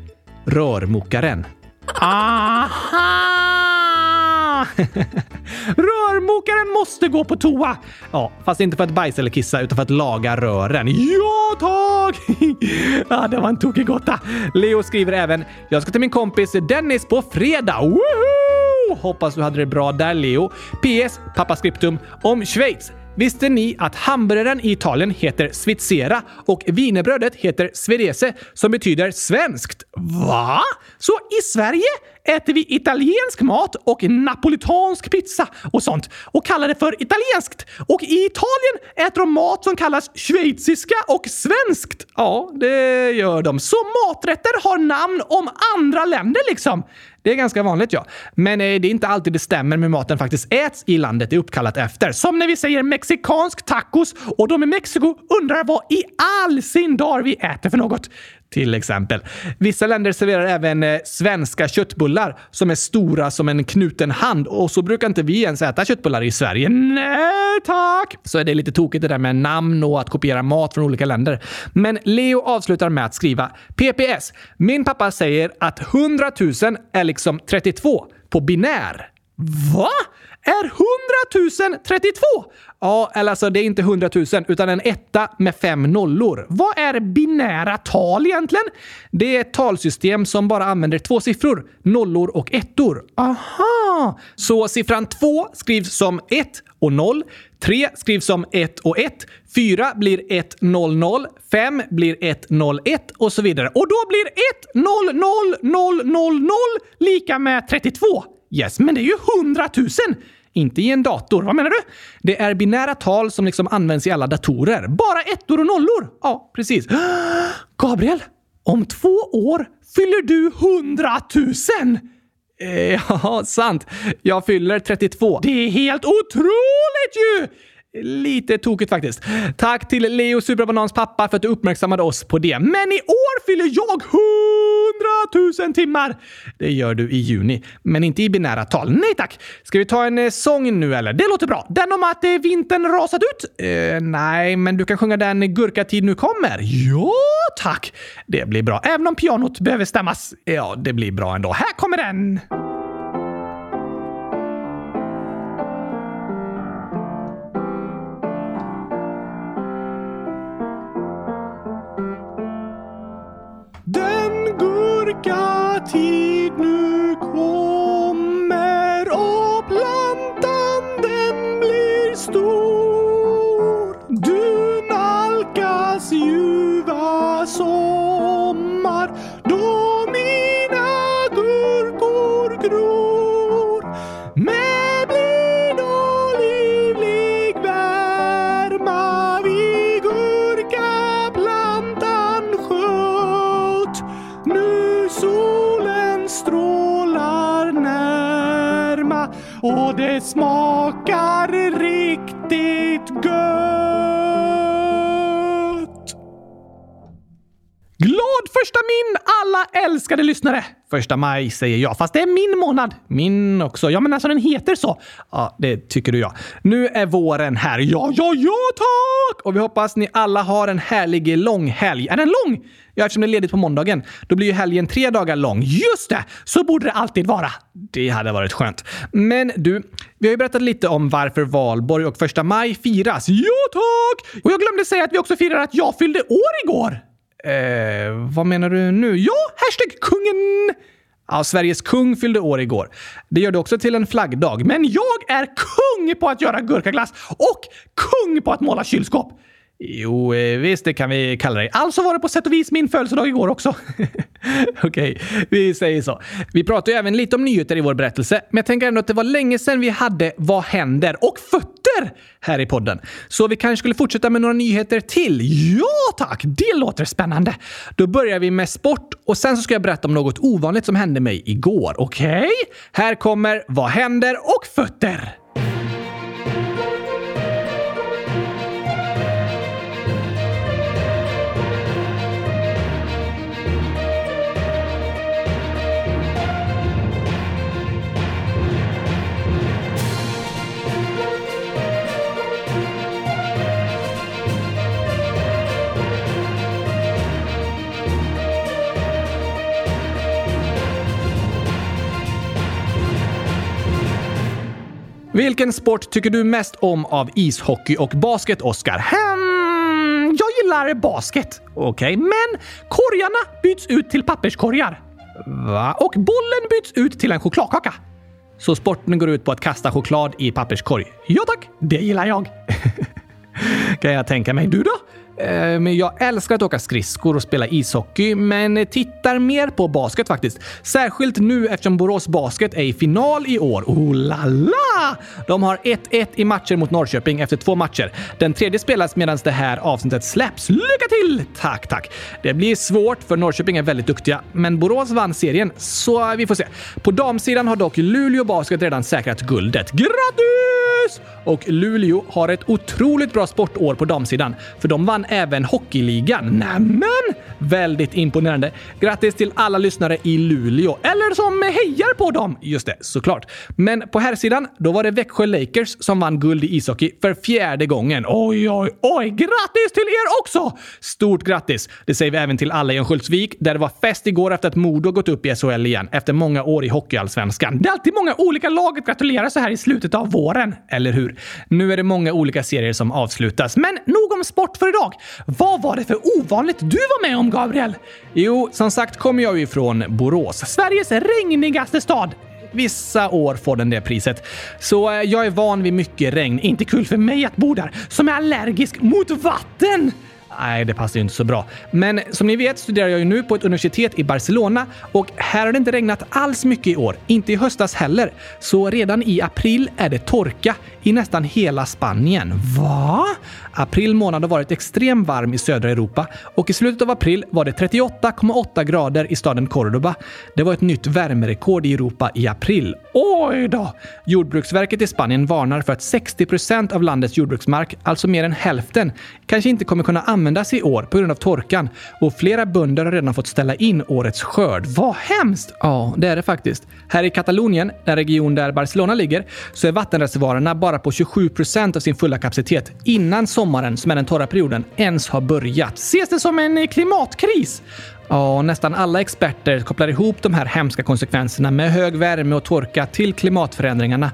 Rörmokaren. Aha! Rörmokaren måste gå på toa! Ja, fast inte för att bajsa eller kissa utan för att laga rören. Ja, tack! ja, det var en tokig gåta. Leo skriver även “Jag ska till min kompis Dennis på fredag. Woohoo! Hoppas du hade det bra där, Leo. PS. Pappa Skriptum om Schweiz. Visste ni att hamburgaren i Italien heter svitsera och wienerbrödet heter svedese som betyder svenskt? Va? Så i Sverige äter vi italiensk mat och napolitansk pizza och sånt och kallar det för italienskt. Och i Italien äter de mat som kallas schweiziska och svenskt. Ja, det gör de. Så maträtter har namn om andra länder liksom. Det är ganska vanligt ja. Men eh, det är inte alltid det stämmer med maten faktiskt äts i landet det är uppkallat efter. Som när vi säger mexikansk tacos och de i Mexiko undrar vad i all sin dar vi äter för något. Till exempel. Vissa länder serverar även eh, svenska köttbullar som är stora som en knuten hand och så brukar inte vi ens äta köttbullar i Sverige. Nej tack! Så är det lite tokigt det där med namn och att kopiera mat från olika länder. Men Leo avslutar med att skriva PPS. Min pappa säger att 100 000 är liksom 32 på binär. Va? Är 100 032! Ja, eller alltså det är inte 100 000 utan en etta med fem nollor. Vad är binära tal egentligen? Det är ett talsystem som bara använder två siffror, nollor och ettor. Aha! Så siffran 2 skrivs som 1 och 0, 3 skrivs som 1 och 1, 4 blir 1 0 0, 5 blir 1 0 1 och så vidare. Och då blir 1 0 0 0 0 0 lika med 32. Yes, men det är ju hundratusen! Inte i en dator. Vad menar du? Det är binära tal som liksom används i alla datorer. Bara ettor och nollor. Ja, precis. Gabriel, om två år fyller du hundratusen! Eh, ja, sant. Jag fyller 32. Det är helt otroligt ju! Lite tokigt faktiskt. Tack till Leo Superbanans pappa för att du uppmärksammade oss på det. Men i år fyller jag 100 000 timmar! Det gör du i juni, men inte i binära tal. Nej tack! Ska vi ta en eh, sång nu eller? Det låter bra. Den om att eh, vintern rasat ut? Eh, nej, men du kan sjunga den Gurkatid nu kommer. Ja, tack! Det blir bra. Även om pianot behöver stämmas. Ja, det blir bra ändå. Här kommer den! Mörka tid nu kommer och det smakar riktigt gött. Första min alla älskade lyssnare! Första maj säger jag, fast det är min månad. Min också. Ja, men alltså den heter så. Ja, det tycker du ja. Nu är våren här. Ja, ja, ja tack! Och vi hoppas ni alla har en härlig långhelg. Är den lång? Ja, eftersom det är ledigt på måndagen. Då blir ju helgen tre dagar lång. Just det! Så borde det alltid vara. Det hade varit skönt. Men du, vi har ju berättat lite om varför valborg och första maj firas. Ja, tack! Och jag glömde säga att vi också firar att jag fyllde år igår. Eh, vad menar du nu? Ja, hashtag kungen! Ja, Sveriges kung fyllde år igår. Det gör det också till en flaggdag. Men jag är kung på att göra gurkaglass och kung på att måla kylskåp. Jo, eh, visst, det kan vi kalla dig. Alltså var det på sätt och vis min födelsedag igår också. Okej, vi säger så. Vi pratar ju även lite om nyheter i vår berättelse, men jag tänker ändå att det var länge sedan vi hade Vad händer? och fötter här i podden. Så vi kanske skulle fortsätta med några nyheter till. Ja, tack! Det låter spännande. Då börjar vi med sport och sen så ska jag berätta om något ovanligt som hände mig igår. Okej? Här kommer Vad händer? och fötter. Vilken sport tycker du mest om av ishockey och basket, Oskar? Hmm, jag gillar basket. Okej, okay, men korgarna byts ut till papperskorgar. Va? Och bollen byts ut till en chokladkaka. Så sporten går ut på att kasta choklad i papperskorg. Ja tack, det gillar jag. kan jag tänka mig. Du då? Eh, men jag älskar att åka skridskor och spela ishockey, men tittar mer på basket faktiskt. Särskilt nu eftersom Borås Basket är i final i år. Oh la la! De har 1-1 i matcher mot Norrköping efter två matcher. Den tredje spelas medan det här avsnittet släpps. Lycka till! Tack, tack. Det blir svårt för Norrköping är väldigt duktiga, men Borås vann serien, så vi får se. På damsidan har dock Luleå Basket redan säkrat guldet. Grattis! Och Luleå har ett otroligt bra sportår på damsidan, för de vann även Hockeyligan. Nämen! Väldigt imponerande. Grattis till alla lyssnare i Luleå, eller som hejar på dem. Just det, såklart. Men på här sidan då var det Växjö Lakers som vann guld i ishockey för fjärde gången. Oj, oj, oj! Grattis till er också! Stort grattis! Det säger vi även till alla i Örnsköldsvik, där det var fest igår efter att Modo gått upp i SHL igen efter många år i Hockeyallsvenskan. Det är alltid många olika lag att gratulera så här i slutet av våren, eller hur? Nu är det många olika serier som avslutas, men nog om sport för idag. Vad var det för ovanligt du var med om, Gabriel? Jo, som sagt kommer jag ju ifrån Borås, Sveriges regnigaste stad. Vissa år får den det priset. Så eh, jag är van vid mycket regn. Inte kul för mig att bo där, som är allergisk mot vatten! Nej, det passar ju inte så bra. Men som ni vet studerar jag ju nu på ett universitet i Barcelona och här har det inte regnat alls mycket i år. Inte i höstas heller. Så redan i april är det torka i nästan hela Spanien. Va? April månad har varit extremt varm i södra Europa och i slutet av april var det 38,8 grader i staden Cordoba. Det var ett nytt värmerekord i Europa i april. Oj då! Jordbruksverket i Spanien varnar för att 60 procent av landets jordbruksmark, alltså mer än hälften, kanske inte kommer kunna användas användas i år på grund av torkan och flera bönder har redan fått ställa in årets skörd. Vad hemskt! Ja, det är det faktiskt. Här i Katalonien, den region där Barcelona ligger, så är vattenreservoarerna bara på 27 procent av sin fulla kapacitet innan sommaren, som är den torra perioden, ens har börjat. Ses det som en eh, klimatkris? Ja, nästan alla experter kopplar ihop de här hemska konsekvenserna med hög värme och torka till klimatförändringarna.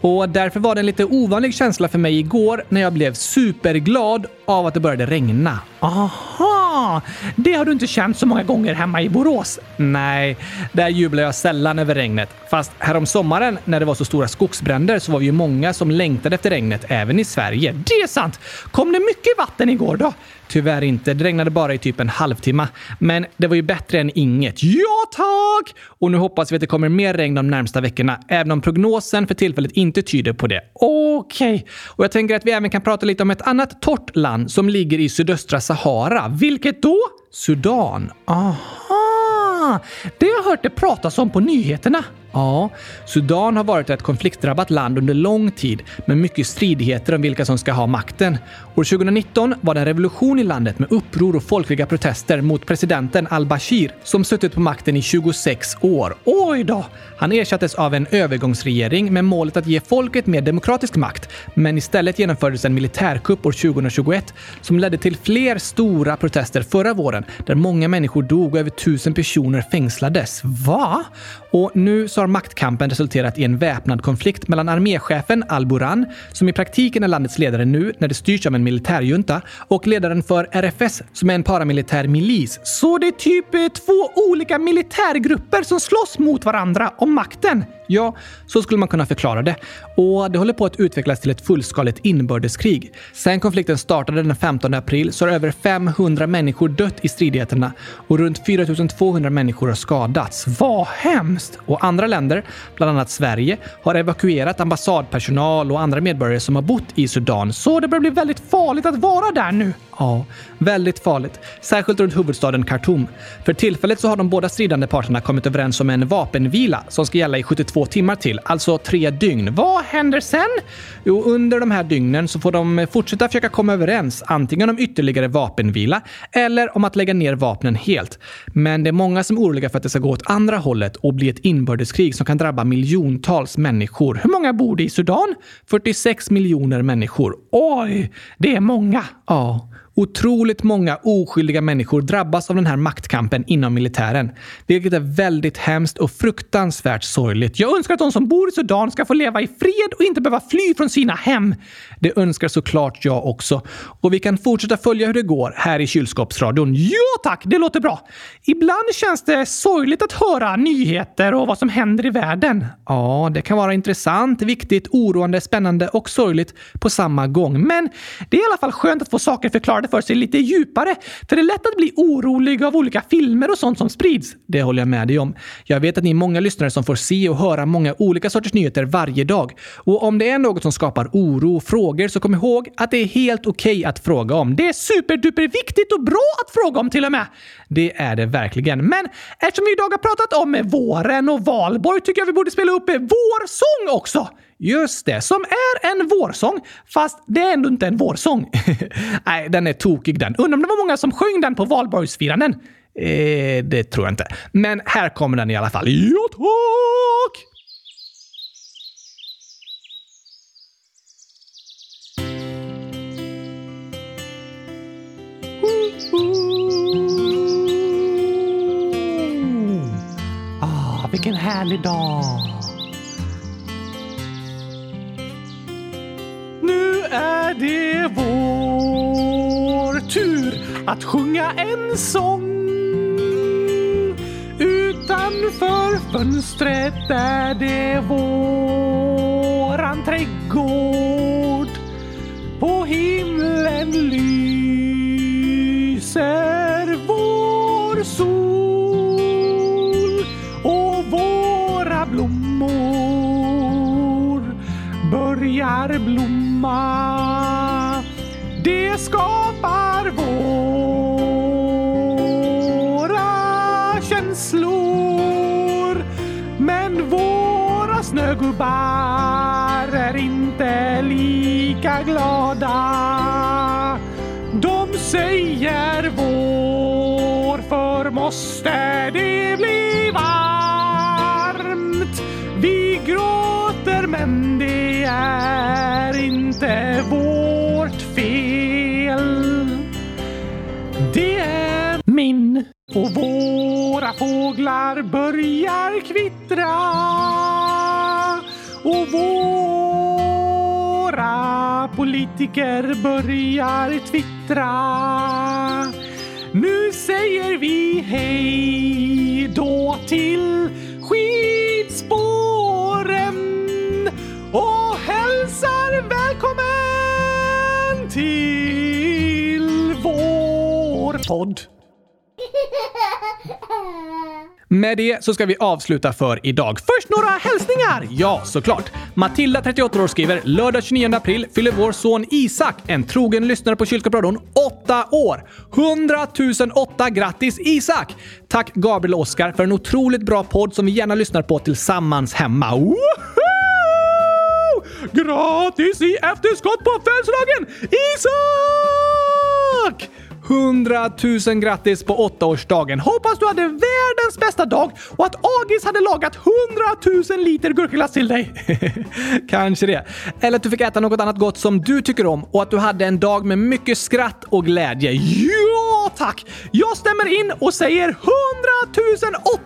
Och därför var det en lite ovanlig känsla för mig igår när jag blev superglad av att det började regna. Aha! Det har du inte känt så många gånger hemma i Borås? Nej, där jublar jag sällan över regnet. Fast härom sommaren när det var så stora skogsbränder så var vi ju många som längtade efter regnet även i Sverige. Det är sant! Kom det mycket vatten igår då? Tyvärr inte. Det regnade bara i typ en halvtimme. Men det var ju bättre än inget. Ja, tack! Och nu hoppas vi att det kommer mer regn de närmsta veckorna, även om prognosen för tillfället inte tyder på det. Okej. Okay. Och jag tänker att vi även kan prata lite om ett annat torrt land som ligger i sydöstra Sahara. Vilket då? Sudan. Aha! Det har jag hört det pratas om på nyheterna. Ja, Sudan har varit ett konfliktdrabbat land under lång tid med mycket stridigheter om vilka som ska ha makten. År 2019 var det en revolution i landet med uppror och folkliga protester mot presidenten al-Bashir som suttit på makten i 26 år. Oj då! Han ersattes av en övergångsregering med målet att ge folket mer demokratisk makt. Men istället genomfördes en militärkupp år 2021 som ledde till fler stora protester förra våren där många människor dog och över tusen personer fängslades. Va? Och nu så har maktkampen resulterat i en väpnad konflikt mellan arméchefen Al-Buran, som i praktiken är landets ledare nu när det styrs av en militärjunta, och ledaren för RFS, som är en paramilitär milis. Så det är typ eh, två olika militärgrupper som slåss mot varandra om makten? Ja, så skulle man kunna förklara det. Och det håller på att utvecklas till ett fullskaligt inbördeskrig. Sen konflikten startade den 15 april så har över 500 människor dött i stridigheterna och runt 4200 människor har skadats. Vad hemskt! Och andra länder, bland annat Sverige, har evakuerat ambassadpersonal och andra medborgare som har bott i Sudan, så det börjar bli väldigt farligt att vara där nu. Ja, väldigt farligt. Särskilt runt huvudstaden Khartoum. För tillfället så har de båda stridande parterna kommit överens om en vapenvila som ska gälla i 72 timmar till, alltså tre dygn. Vad händer sen? Jo, under de här dygnen så får de fortsätta försöka komma överens, antingen om ytterligare vapenvila eller om att lägga ner vapnen helt. Men det är många som är oroliga för att det ska gå åt andra hållet och bli ett inbördeskrig som kan drabba miljontals människor. Hur många bor det i Sudan? 46 miljoner människor. Oj, det är många. Ja. Otroligt många oskyldiga människor drabbas av den här maktkampen inom militären, vilket är väldigt hemskt och fruktansvärt sorgligt. Jag önskar att de som bor i Sudan ska få leva i fred och inte behöva fly från sina hem. Det önskar såklart jag också. Och vi kan fortsätta följa hur det går här i kylskåpsradion. Ja tack, det låter bra. Ibland känns det sorgligt att höra nyheter och vad som händer i världen. Ja, det kan vara intressant, viktigt, oroande, spännande och sorgligt på samma gång. Men det är i alla fall skönt att få saker förklarade för sig lite djupare. För det är lätt att bli orolig av olika filmer och sånt som sprids. Det håller jag med dig om. Jag vet att ni är många lyssnare som får se och höra många olika sorters nyheter varje dag. Och om det är något som skapar oro och frågor så kom ihåg att det är helt okej okay att fråga om. Det är superduper viktigt och bra att fråga om till och med. Det är det verkligen. Men eftersom vi idag har pratat om våren och valborg tycker jag vi borde spela upp vår sång också. Just det, som är en vårsång, fast det är ändå inte en vårsång. Nej, den är tokig den. Undrar om det var många som sjöng den på valborgsfiranden? Eh, det tror jag inte. Men här kommer den i alla fall. Ja, tack! Ah, vilken härlig dag! Att sjunga en sång. Utanför fönstret är det våran trädgård. På himlen lyser vår sol och våra blommor börjar blomma. Börjar kvittra. Och våra politiker börjar twittra. Nu säger vi hej då till skidspåren och hälsar välkommen till vår podd. Med det så ska vi avsluta för idag. Först några hälsningar! Ja, såklart. Matilda, 38 år, skriver lördag 29 april fyller vår son Isak, en trogen lyssnare på Kylskåpsradion, 8 år. 100 008 grattis Isak! Tack Gabriel och Oskar för en otroligt bra podd som vi gärna lyssnar på tillsammans hemma. Woho! Gratis i efterskott på födelsedagen Isak! 100 000 grattis på åttaårsdagen! Hoppas du hade världens bästa dag och att Agis hade lagat 100 000 liter gurkaglass till dig. Kanske det. Eller att du fick äta något annat gott som du tycker om och att du hade en dag med mycket skratt och glädje. Ja, tack! Jag stämmer in och säger 100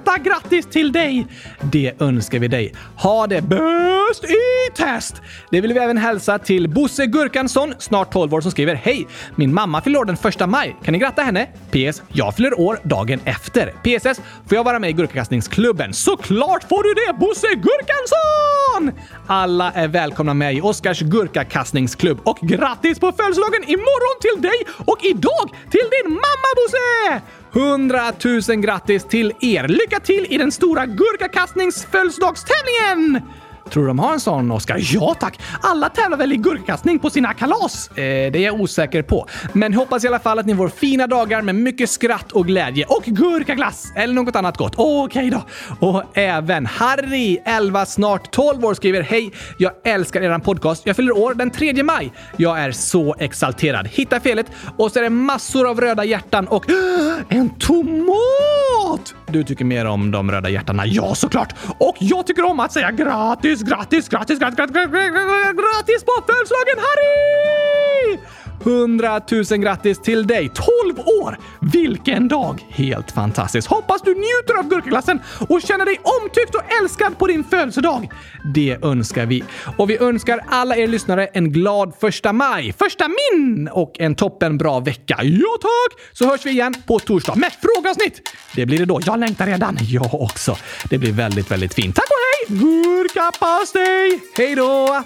008 grattis till dig! Det önskar vi dig. Ha det bäst i test! Det vill vi även hälsa till Bosse Gurkansson, snart 12 år, som skriver Hej! Min mamma fyller år den första maj. Kan ni gratta henne? PS. Jag fyller år dagen efter. PSS. Får jag vara med i Gurkakastningsklubben? Såklart får du det, Bosse Gurkansson! Alla är välkomna med i Oskars Gurkakastningsklubb och grattis på födelsedagen imorgon till dig och idag till din mamma Bosse! 100 000 grattis till er! Lycka till i den stora gurkakastningsfödelsedagstävlingen! Tror du de har en sån, Oskar? Ja tack! Alla tävlar väl i gurkakastning på sina kalas? Eh, det är jag osäker på. Men hoppas i alla fall att ni får fina dagar med mycket skratt och glädje och gurkaglass eller något annat gott. Okej då! Och även Harry, 11, snart 12 år, skriver Hej! Jag älskar eran podcast. Jag fyller år den 3 maj. Jag är så exalterad. Hitta felet och så är det massor av röda hjärtan och en tomat! Du tycker mer om de röda hjärtana? Ja, såklart! Och jag tycker om att säga gratis, gratis, gratis, gratis, gratis, gratis, gratis på födelsedagen Harry! 100 000 grattis till dig! 12 år! Vilken dag! Helt fantastiskt! Hoppas du njuter av gurkaglassen och känner dig omtyckt och älskad på din födelsedag. Det önskar vi. Och vi önskar alla er lyssnare en glad första maj, första min och en toppen bra vecka. Ja tack! Så hörs vi igen på torsdag med frågasnitt. Det blir det då. Jag längtar redan. Jag också. Det blir väldigt, väldigt fint. Tack och hej! Gurkapastej! Hej då!